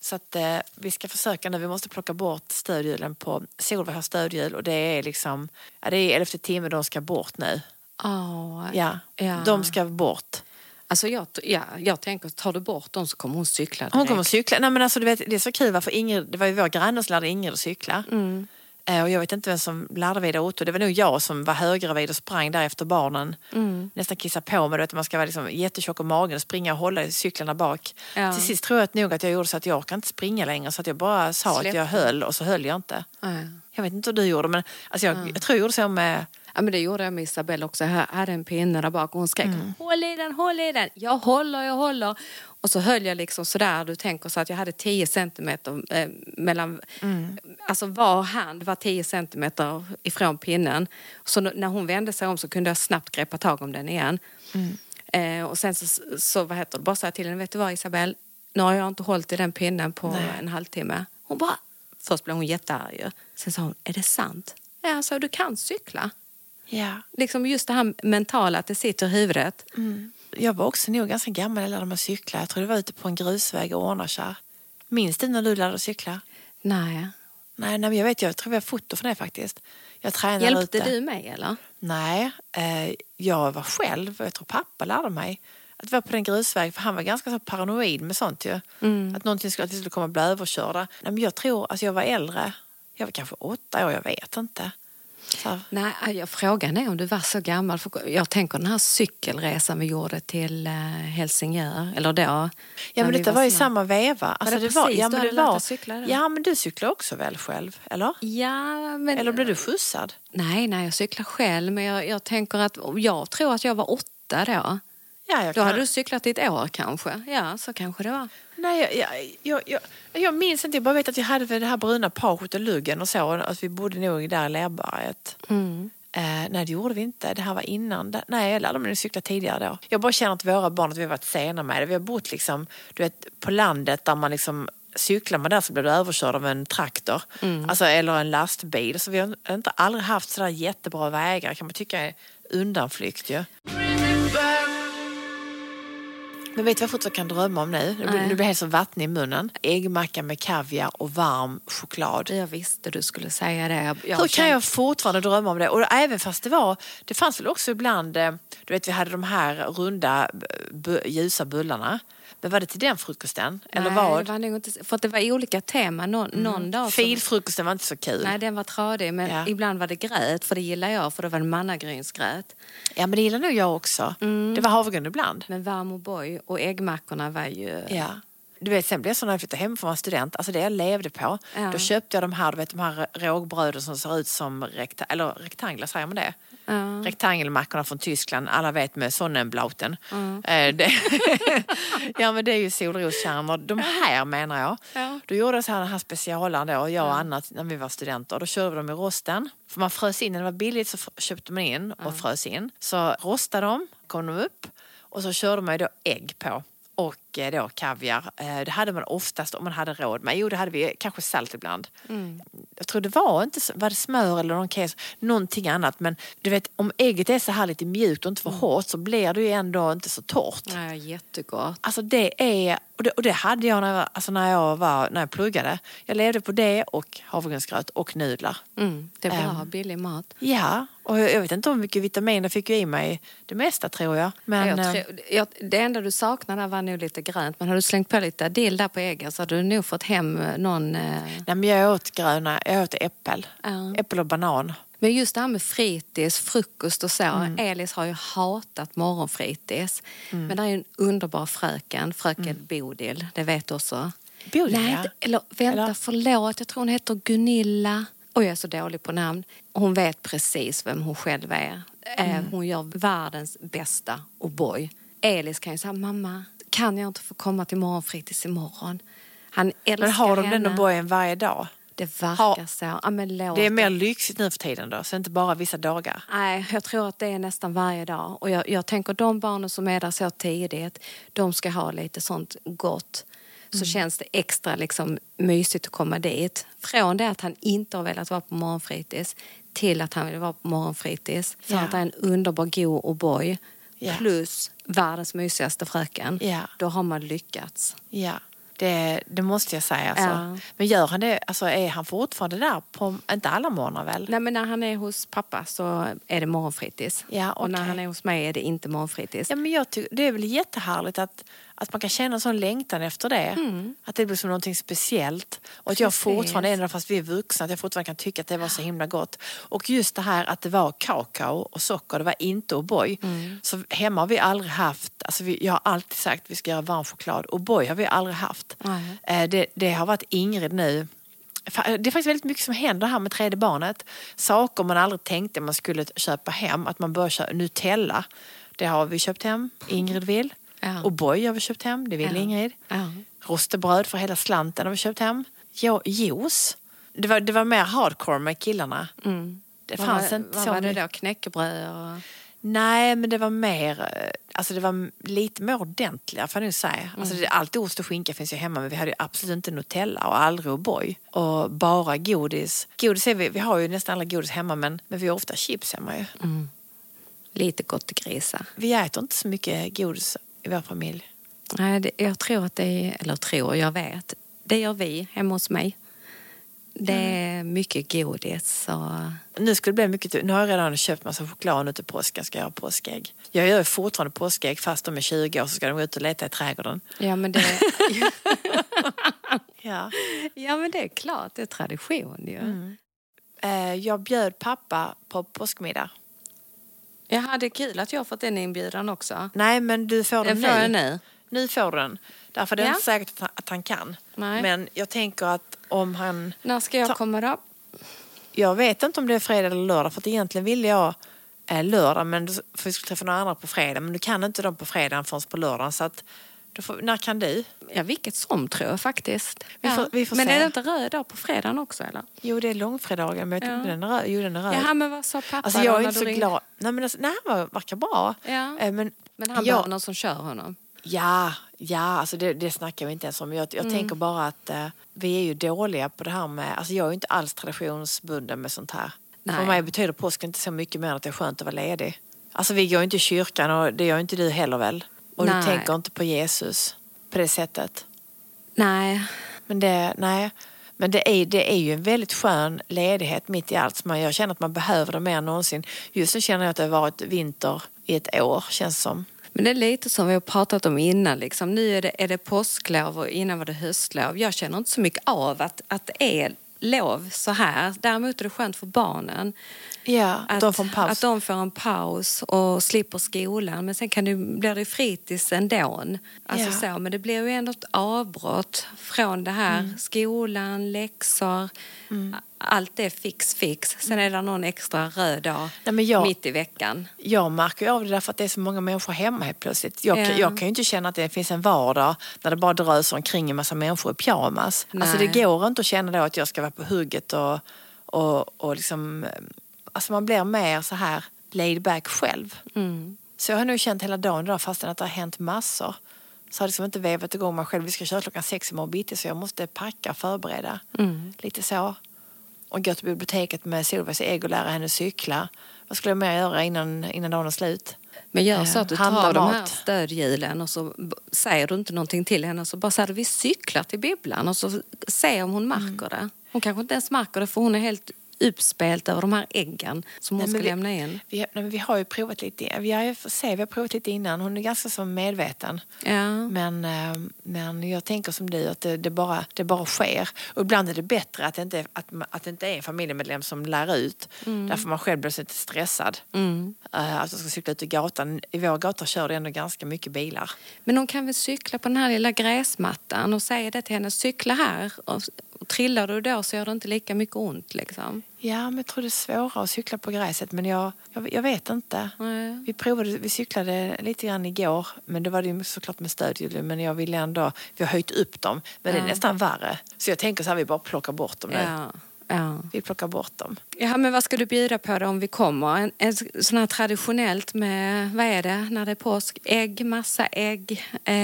Så att eh, vi ska försöka nu, vi måste plocka bort stödhjulen på Solveig har stödhjul och det är liksom, ja, det är elfte timme de ska bort nu. Åh, Ja, Ja. de ska bort. Alltså jag, ja, jag tänker, tar du bort dem så kommer hon cykla direkt. Hon kommer cykla. Nej, men alltså, du vet, det är så kul, för Ingrid, det var ju vår granne som lärde Ingrid att cykla. Mm. Eh, Och jag vet inte vem som lärde Vidar Otto. Det var nog jag som var höggravid och sprang där efter barnen. Mm. Nästan kissa på mig. Vet, man ska vara liksom jättetjock om magen och springa och hålla i cyklarna bak. Ja. Till sist tror jag att nog att jag gjorde så att jag orkar inte springa längre. Så att jag bara sa att jag höll och så höll jag inte. Ja. Jag vet inte hur du gjorde men alltså jag, jag tror jag gjorde så med... Ja, men det gjorde jag med Isabelle också. Jag hade en pinne där bak och hon skrek Mm. håll i den, håll i den. Jag håller, jag håller. Och så höll jag liksom sådär, du tänker så att jag hade 10 centimeter eh, mellan, Mm. alltså var hand var 10 centimeter ifrån pinnen. Så när hon vände sig om så kunde jag snabbt greppa tag om den igen. Eh, och sen så, så vad heter det, bara sa jag till henne, vet du vad Isabelle, nu har jag inte hållit i den pinnen på en halvtimme. Hon bara, först blev hon jättearg. Sen sa hon, är det sant? Ja, alltså du kan cykla. Ja. Liksom just det här mentala, att det sitter i huvudet. Jag var också nog ganska gammal när jag lärde mig att cykla. Jag tror det var ute på en grusväg i Ornakärr. Minns du när du lärde dig cykla? Nej. Nej, nej jag vet, jag tror vi har foto för det faktiskt. Jag tränade Hjälpte ute. du mig eller? Nej, eh, jag var själv och jag tror pappa lärde mig att vara på den grusvägen för han var ganska så paranoid med sånt ju. Att någonting skulle, att skulle komma och bli överkörda. Nej, men jag tror, alltså jag var äldre, jag var kanske åtta år, jag vet inte. Så, Nej, jag frågan är om du var så gammal. Jag tänker den här cykelresan vi gjorde till eh, Helsingör, eller då. ja men detta var i små. samma veva. Alltså, det det var, ja, men du var, cykla ja men du cyklar också väl själv, eller? Ja, men... Eller blev du skjutsad? Nej, nej, jag cyklar själv. Men jag, jag tänker att, jag tror att jag var åtta då. Ja, jag Då kan- hade du cyklat i ett år kanske. Ja, så kanske det var. Nej, jag, jag, jag, jag, jag minns inte, jag bara vet att jag hade det här bruna paget och luggen och så. Att vi bodde nog där i Lerberget. Eh, nej, det gjorde vi inte. Det här var innan. Det- Nej, jag lärde mig att cykla tidigare då. Jag bara känner att våra barn, att vi har varit sena med det. Vi har bott liksom, du vet, på landet där man liksom Cyklar man där så blir du överkörd av en traktor alltså, eller en lastbil. Så vi har inte aldrig haft sådär jättebra vägar kan man tycka är undanflykt ju. Back. Men vet du vad jag fortfarande kan drömma om nu? Nu blir, jag helt så vattnig i munnen. Äggmacka med kaviar och varm choklad. Jag visste du skulle säga det. Jag, Hur kan jag fortfarande drömma om det? Och även fast det var, det fanns väl också ibland, eh, du vet vi hade de här runda bu- ljusa bullarna. Men var det till den frukosten? Eller Nej, vad? det var nog inte, för det var olika teman. Någon, någon dag Filfrukosten var inte så kul. Nej, den var tradig. Men Ja. ibland var det gröt, för det gillar jag. För det var mannagrynsgröt. Ja men det gillar nog jag också. Det var havregryn ibland. Men varm O'boy och äggmackorna var ju... Ja. Du vet, sen blev jag så när jag flyttade hem från student, alltså det jag levde på. Ja. Då köpte jag de här, du vet, de här rågbröden som ser ut som rekta eller rektanglar, säger man det? Ja. Rektangelmackorna från Tyskland, alla vet med Sonnenblauten. Eh, det, ja men det är ju solroskärnor. De här menar jag. Ja. Då gjorde jag så här, den här specialaren då, jag och Anna när vi var studenter. Då körde vi dem i rosten. För man frös in, när det var billigt så köpte man in och frös in. Så rostade de, kom de upp och så körde man ju då ägg på. Och då kaviar. Eh, Det hade man oftast om man hade råd med. Jo, det hade vi. Kanske salt ibland. Jag tror det var inte var det smör eller någon keso, någonting annat. Men du vet, om ägget är så här lite mjukt och inte för hårt så blir det ju ändå inte så torrt. Ja, jättegott. Alltså det är Och det, och det hade jag när jag, var- alltså när, jag var, när jag pluggade. Jag levde på det och havregrynsgröt och nudlar. Mm, det är bra, Ehm. billig mat. Ja, och jag jag vet inte hur mycket vitamin jag fick ju i mig det mesta tror jag. Men, jag eh, tror, jag, det enda du saknade var nog lite grönt. Men har du slängt på lite dill där på äggen så hade du nog fått hem eh, någon... Eh, nej, men jag åt gröna, jag åt äppel. Ja. Äppel och banan. Men just det här med fritids, frukost och så. Mm. Elis har ju hatat morgonfritids. Mm. Men det är ju en underbar fröken, fröken Bodil. Det vet du också. Bodil, Nej, ja. eller vänta, Eller? förlåt. Jag tror hon heter Gunilla. Oj, jag är så dålig på namn. Hon vet precis vem hon själv är. Eh, Mm. Hon gör världens bästa O'boy. Elis kan ju säga, mamma, kan jag inte få komma till morgonfritids imorgon? Han älskar Men har de henne. den O'boyen varje dag? Det verkar Har- så. Ja, Det är mer lyxigt nu för tiden då, så inte bara vissa dagar. Nej, jag tror att det är nästan varje dag. Och jag, jag tänker de barnen som är där så tidigt, de ska ha lite sånt gott. Så känns det extra liksom mysigt att komma dit. Från det att han inte har velat vara på morgonfritids till att han vill vara på morgonfritids. Så Ja. att det är en underbar god O'boy Ja. plus världens mysigaste fröken. Ja. Då har man lyckats. Ja, det, det måste jag säga. Alltså. Ja. Men gör han det, alltså är han fortfarande där på, inte alla morgnar väl? Nej, men när han är hos pappa så är det morgonfritids. Ja, Och när han är hos mig är det inte morgonfritids. Ja, men jag tycker, det är väl jättehärligt att, att man kan känna en sån längtan efter det. Att det blir som någonting speciellt. Och att jag Precis. fortfarande, även fast vi är vuxna, att jag fortfarande kan tycka att det var så himla gott. Och just det här att det var kakao och socker, det var inte O'boy. Så hemma har vi aldrig haft, alltså vi, jag har alltid sagt att vi ska göra varm choklad. O'boy har vi aldrig haft. Eh, Det, det har varit Ingrid nu. Fa- Det är faktiskt väldigt mycket som händer här med tredje barnet. Saker man aldrig tänkte man skulle köpa hem. Att man börjar köpa Nutella. Det har vi köpt hem. Ingrid vill. Ja. Och boy har vi köpt hem. Det vill Ja. Ingrid. Ja. Rostebröd för hela slanten har vi köpt hem. Jo, juice. Det var, det var mer hardcore med killarna. Det Mm. Vad fanns var, inte vad så var det då? Knäckebröd och... Nej, men det var mer, eh, alltså det var lite mer ordentliga får jag nu säga. Alltså det, allt ost och skinka finns ju hemma men vi hade ju absolut inte Nutella och aldrig O'boy. Och bara godis. Godis är vi, vi har ju nästan alla godis hemma men, men vi har ofta chips hemma ju. Lite gott grisa. Vi äter inte så mycket godis i vår familj. Nej, jag tror att det är, eller tror, jag vet. Det gör vi hemma hos mig. Det är mycket godis och... Nu skulle det bli mycket, nu har jag redan köpt massa choklad nu till påsken, ska jag göra påskägg. Jag gör fortfarande påskägg fast de är 20 år så ska de gå ut och leta i trädgården. Ja, men det, Ja. ja, men det är klart, det är tradition ju. Eh, Jag bjöd pappa på påskmiddag. Jaha, det är kul att jag har fått den inbjudan också. Nej men du får den, får jag nu. nu. Nu får den. Därför det är Ja. inte säkert att han, att han kan. Nej. Men jag tänker att om han... När ska jag Ta- komma då? Jag vet inte om det är fredag eller lördag för att egentligen ville jag eh, lördag men för vi skulle träffa några andra på fredag men du kan inte dem på fredagen förrän på lördagen så att får, när kan du? Ja, vilket som tror jag faktiskt. Vi Ja. får- vi får men se. är det inte röd dag på fredagen också eller? Jo det är långfredagen men Ja. den är röd. Jo den är röd. Jaha, men vad sa pappa alltså jag är inte så ringde? glad. Nej men alltså, nej, han verkar bra. Ja. Eh, Men, Men han jag- behöver någon som kör honom. Ja, ja alltså det, det snackar vi inte ens om. Jag, jag Mm. tänker bara att eh, vi är ju dåliga på det här med... Alltså jag är ju inte alls traditionsbunden med sånt här. Nej. För mig betyder påsk inte så mycket mer än att det är skönt att vara ledig. Alltså vi går ju inte i kyrkan och det gör inte du heller väl? Och Nej. du tänker inte på Jesus på det sättet. Nej, Men det, nej. Men det är, det är ju en väldigt skön ledighet mitt i allt. Man, jag känner att man behöver det mer än någonsin. Just nu känner jag att det har varit vinter i ett år, känns som. men det är lite som vi har pratat om innan. Liksom. Nu är det, är det påsklov och innan var det höstlov. Jag känner inte så mycket av att, att det är lov så här. Däremot är det skönt för barnen. Ja, Att, de får en paus. att de får en paus och slipper skolan. Men sen kan det, blir det fritids ändå. Alltså Ja. så, men det blir ju ändå ett avbrott från det här. Mm. Skolan, läxor, allt det fix fix. Sen är det någon extra röd dag Nej, jag- mitt i veckan. Jag märker av det därför att det är så många människor hemma helt plötsligt. Jag, Ja. jag kan ju inte känna att det finns en vardag när det bara dröser omkring en massa människor i pyjamas. Alltså det Nej. går inte att känna då att jag ska vara på hugget och, och, och liksom... eh, Alltså man blir mer så här laid back själv. Mm. Så jag har nog känt hela dagen idag fastän att det har hänt massor. Så har jag liksom inte vevat igång mig själv. Vi ska köra klockan sex imorgon bitti så jag måste packa och förbereda. Mm. Lite så. Och gå till biblioteket med Solveigs ägg och lära henne cykla. Vad skulle jag mer göra innan, innan dagen är slut? Men gör Eh, så att du handla tar de här mat. stödhjulen och så säger du inte någonting till henne så bara säger du vi cyklar till bibblan och så se om hon Mm. märker det. Hon kanske inte ens märker det för hon är helt uppspelt över de här äggen som hon Nej, ska vi- lämna in. Vi, nej, men vi har ju provat lite, vi har, får se, vi har provat lite innan. Hon är ganska så medveten. Ja. Men, eh, men jag tänker som du, att det, det, bara, det bara sker. Och ibland är det bättre att det inte, att, att det inte är en familjemedlem som lär ut. Därför man själv blir så lite stressad. Mm. Eh, att jag ska cykla ut i gatan. I vår gata kör det ändå ganska mycket bilar. Men hon kan väl cykla på den här lilla gräsmattan och säga det till henne, cykla här. Och, och trillar du då så gör det inte lika mycket ont liksom. Ja, men jag tror det är svårare att cykla på gräset. Men jag, jag, jag vet inte. Nej. Vi provade, vi cyklade lite grann igår. Men det var det ju såklart med stödhjul. Men jag ville ändå, vi har höjt upp dem. Men det är nästan värre. Så jag tänker så här, vi bara plockar bort dem nu. Ja. Ja. Vi plockar bort dem. ja, men vad ska du bjuda på då om vi kommer? En, en sån här traditionellt med, vad är det när det är påsk? Ägg, massa ägg. Eh,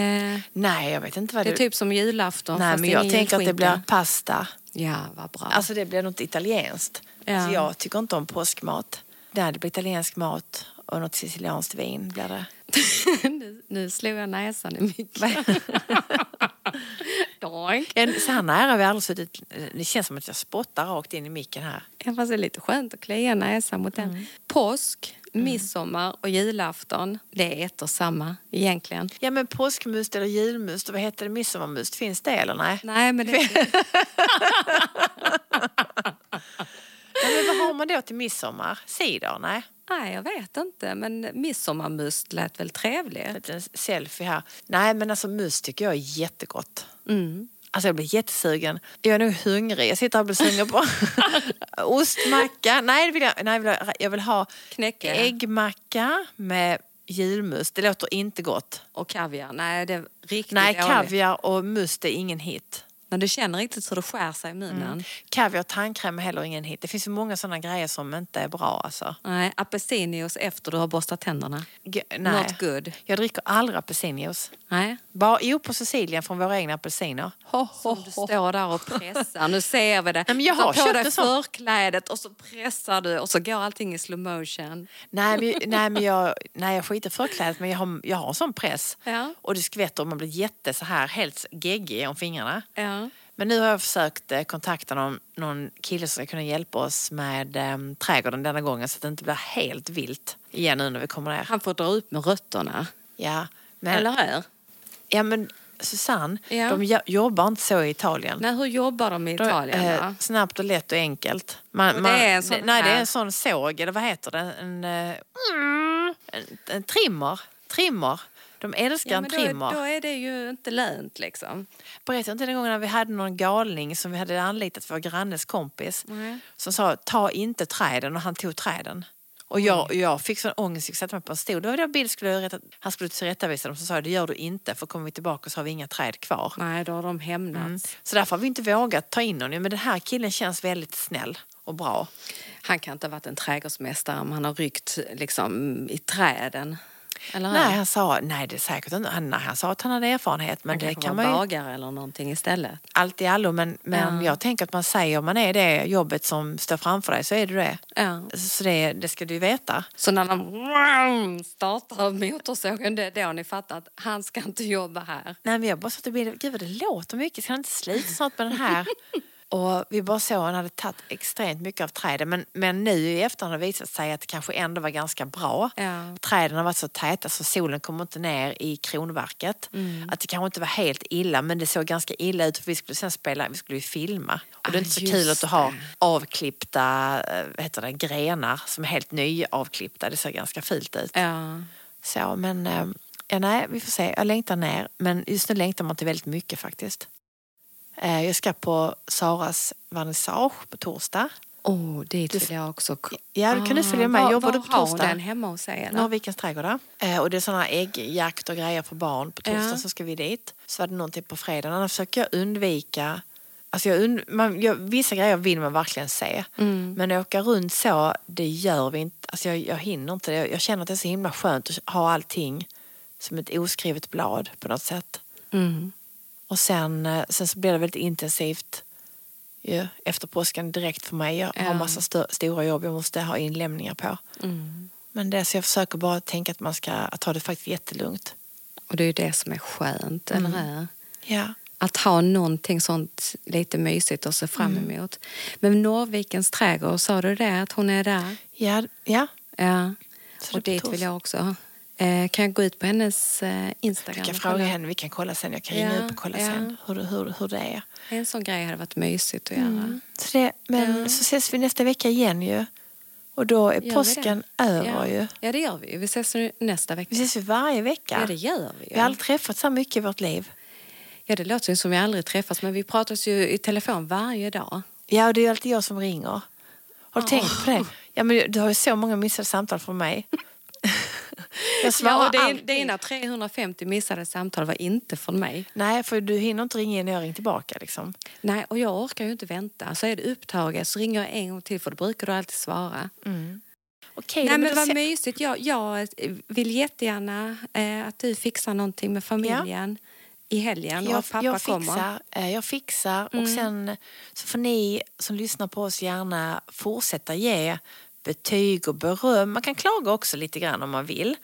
Nej, jag vet inte vad det det är typ som julafton Nej, men jag tänker att det julskinka. blir pasta. Ja, vad bra. Alltså det blir något italienskt. Ja. Alltså, jag tycker inte om påskmat. Nej, det blir italiensk mat och något sicilianskt vin blir det. nu, nu slog jag näsan i micken. Ja, Så här nära har vi aldrig suttit. Det känns som att jag spottar rakt in i micken här. Ja, fast det är lite skönt att klia näsan mot Mm. den. Påsk, midsommar och julafton, det är ett och samma egentligen. Ja men påskmust eller julmust vad heter det, midsommarmust, finns det eller nej? Nej, men det, Ja, men vad har man då till midsommar? Cider? Nej. nej, jag vet inte. Men midsommarmust lät väl En trevligt? liten selfie här. Nej men alltså must tycker jag är jättegott. Mm. Alltså jag blir jättesugen. Jag är nog hungrig. Jag sitter här och blir sugen på ostmacka. Nej, det vill jag, nej, jag vill ha- jag vill ha Knäcke. äggmacka med julmust. Det låter inte gott. Och kaviar. Nej, det är riktigt Nej, kaviar och must är ingen hit. Men du känner riktigt så det skär sig i munnen. Mm. Kaviar och tandkräm är heller ingen hit. Det finns ju många sådana grejer som inte är bra alltså. Nej, apelsinjuice efter du har borstat tänderna. G- nej. Not good. Jag dricker aldrig apelsinjuice. Nej. Bara, jo, på Sicilien från våra egna apelsiner. Som du står där och pressar. Nu ser vi det. Nej, men jag har på dig förklädet och så pressar du och så går allting i slow motion. Nej, men, nej, men jag, nej, jag skiter i förklädet men jag har, jag har en sån press. Ja. Och det skvätter och man blir jätte så här helt geggig om fingrarna. Ja. Men nu har jag försökt eh, kontakta någon, någon kille som ska kunna hjälpa oss med eh, trädgården denna gången så att det inte blir helt vilt igen nu när vi kommer ner. Han får dra upp med rötterna. Ja, men, Eller hur? ja, men Susanne, Ja. de jo- jobbar inte så i Italien. Nej, hur jobbar de i De- Italien eh, då? snabbt och lätt och enkelt. Man, Och det man, är en sån nej, det är en sån såg, eller vad heter det? En, eh, en, en trimmer. Trimmer. De älskar Ja, en då, trimmer. då är det ju inte lönt liksom. Berättade inte den gången när vi hade någon galning som vi hade anlitat för vår grannes kompis. Nej. Som sa, ta inte träden och han tog träden. Och jag, jag fick sån ångest, jag satte mig på en stol. Det var då Bill skulle rätta, han skulle tillrättavisa dem. Så sa jag, det gör du inte för kommer vi tillbaka så har vi inga träd kvar. Nej, då har de hämnats. Så därför har vi inte vågat ta in honom. Men den här killen känns väldigt snäll och bra. Han kan inte ha varit en trädgårdsmästare om han har ryckt liksom, i träden. Eller? Nej, han sa, nej det är säkert inte. Han, nej, han sa att han hade erfarenhet. Men han det kan man ju bagare eller någonting istället. allt i allo. Men, men Ja. jag tänker att man säger om man är det jobbet som står framför dig så är det det. Ja. Så det, det ska du veta. Så när de startar motorsågen, det är då ni fattar att han ska inte jobba här. Nej, men jag bara satt och blev, gud vad det låter mycket. Ska han inte slita snart med den här? och vi bara såg att han hade tagit extremt mycket av träden. Men, men nu i efterhand har det visat sig att det kanske ändå var ganska bra. Ja. Träden har varit så täta så solen kommer inte ner i kronverket. Mm. Att det kanske inte var helt illa men det såg ganska illa ut för vi skulle sen spela, vi skulle ju filma. Och det är Ah, inte så kul att du har avklippta eh, heter det, grenar som är helt nyavklippta. Det ser ganska fult ut. Ja. Så, men eh, ja, nej, vi får se. Jag längtar ner. Men just nu längtar man till väldigt mycket faktiskt. Eh, Jag ska på Saras vernissage på torsdag. Oh, dit vill jag också Ja, då kan du Ah, följa med. var- Jobbar du var på torsdag? den hemma hos er? Norrvikens trädgårdar. Eh, Och det är sådana äggjakt och grejer för barn. På torsdag Ja. så ska vi dit. Så var det någonting på fredag. Annars försöker jag undvika Alltså jag und- man, jag, vissa grejer vill man verkligen se. Mm. Men åka runt så, det gör vi inte. Alltså jag, jag hinner inte det. Jag känner att det är så himla skönt att ha allting som ett oskrivet blad på något sätt. Mm. Och sen, eh, sen så blir det väldigt intensivt ju efter påsken direkt för mig. Jag Ja. har massa stö- stora jobb jag måste ha inlämningar på. Men det så jag försöker bara tänka att man ska att ta det faktiskt jättelugnt. Och det är ju det som är skönt, Mm. eller hur? Ja. Att ha någonting sånt lite mysigt att se fram Mm. emot. Men Norrvikens trädgård, sa du det? Att hon är där? Ja, ja. Ja. Så Och dit vill jag också. Eh, kan jag gå ut på hennes eh, Instagram? Vi kan fråga henne, vi kan kolla sen. Jag kan ringa Ja, upp och kolla ja. sen hur, hur, hur det är. En sån grej hade varit mysigt att göra. Mm. Så det, men Ja. så ses vi nästa vecka igen ju. Och då är Gör påsken över ja. ju. Ja, det gör vi ju. Vi ses nu nästa vecka. Vi ses ju varje vecka. Ja, det gör vi ju. Vi har aldrig träffats så mycket i vårt liv. Ja, det låter ju som vi aldrig träffats, men vi pratas ju i telefon varje dag. Ja, och det är alltid jag som ringer. Har du tänkt på det? Ja, men du har ju så många missade samtal från mig. jag svarar Ja, och det, alltid. dina 350 missade samtal var inte från mig. Nej, för du hinner inte ringa in när jag ringer tillbaka. Liksom. Nej, och jag orkar ju inte vänta. Så är det upptaget så ringer jag en gång till för då brukar du alltid svara. Okej, Nej men då vad se- mysigt. Jag, jag vill jättegärna eh, att du fixar någonting med familjen i helgen och jag, att pappa jag kommer. fixar, eh, jag fixar och Mm. sen så får ni som lyssnar på oss gärna fortsätta ge betyg och beröm. Man kan klaga också lite grann om man vill.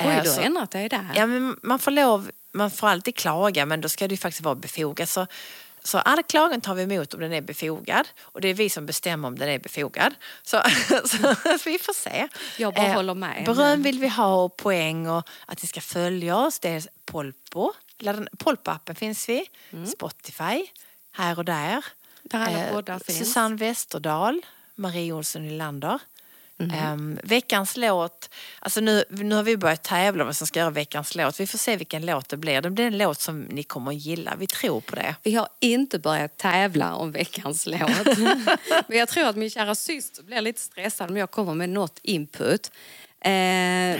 Oj, Eh, du så- har ändrat dig där. Ja, men man får lov, man får alltid klaga men då ska det ju faktiskt vara befogat. Så, så all klagan tar vi emot om den är befogad och det är vi som bestämmer om den är befogad. Så, så, vi får se. Jag bara Eh, håller med. Beröm vill vi ha och poäng och att ni ska följa oss. Det är Polpo. Polpo-appen finns vi. Spotify. Här och där. Mm. Där alla Eh, poddar finns. Susanne Westerdahl. Marie Olsson Nylander. Mhm. Ehm, veckans låt, alltså nu, nu har vi börjat tävla om vem som ska göra veckans låt. Vi får se vilken låt det blir. Det blir en låt som ni kommer att gilla. Vi tror på det. Vi har inte börjat tävla om veckans låt. Men jag tror att min kära syster blir lite stressad om jag kommer med något input. Eh,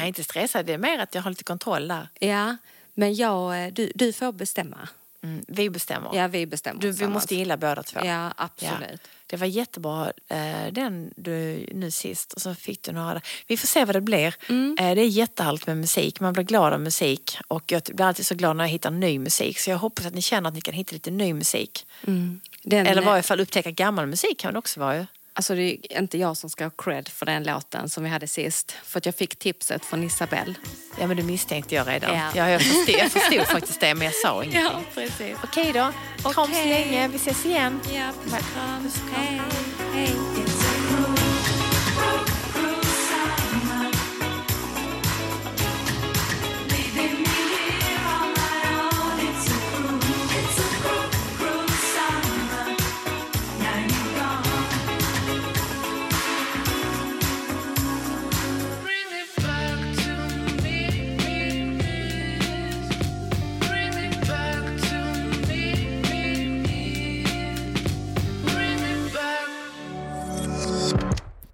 är inte stressad, det är mer att jag har lite kontroll där. Ja, men jag, eh, du, du får bestämma. Mm, vi bestämmer. Ja, vi bestämmer du, vi måste gilla båda två. Ja, absolut. Ja. Det var jättebra eh, den du nu sist och så fick du några. Vi får se vad det blir. Mm. Eh, det är jättehärligt med musik. Man blir glad av musik och jag blir alltid så glad när jag hittar ny musik. Så jag hoppas att ni känner att ni kan hitta lite ny musik. Mm. Den, Eller i varje fall upptäcka gammal musik kan det också vara ju. Alltså det är inte jag som ska ha cred för den låten som vi hade sist. För att jag fick tipset från Isabelle. Ja men det misstänkte jag redan. Ja. Ja. jag, förstod, jag förstod faktiskt det men jag sa ingenting. Ja, precis. Okej då. Kram så länge. Vi ses igen. Ja, puss och kram. Hej, hej.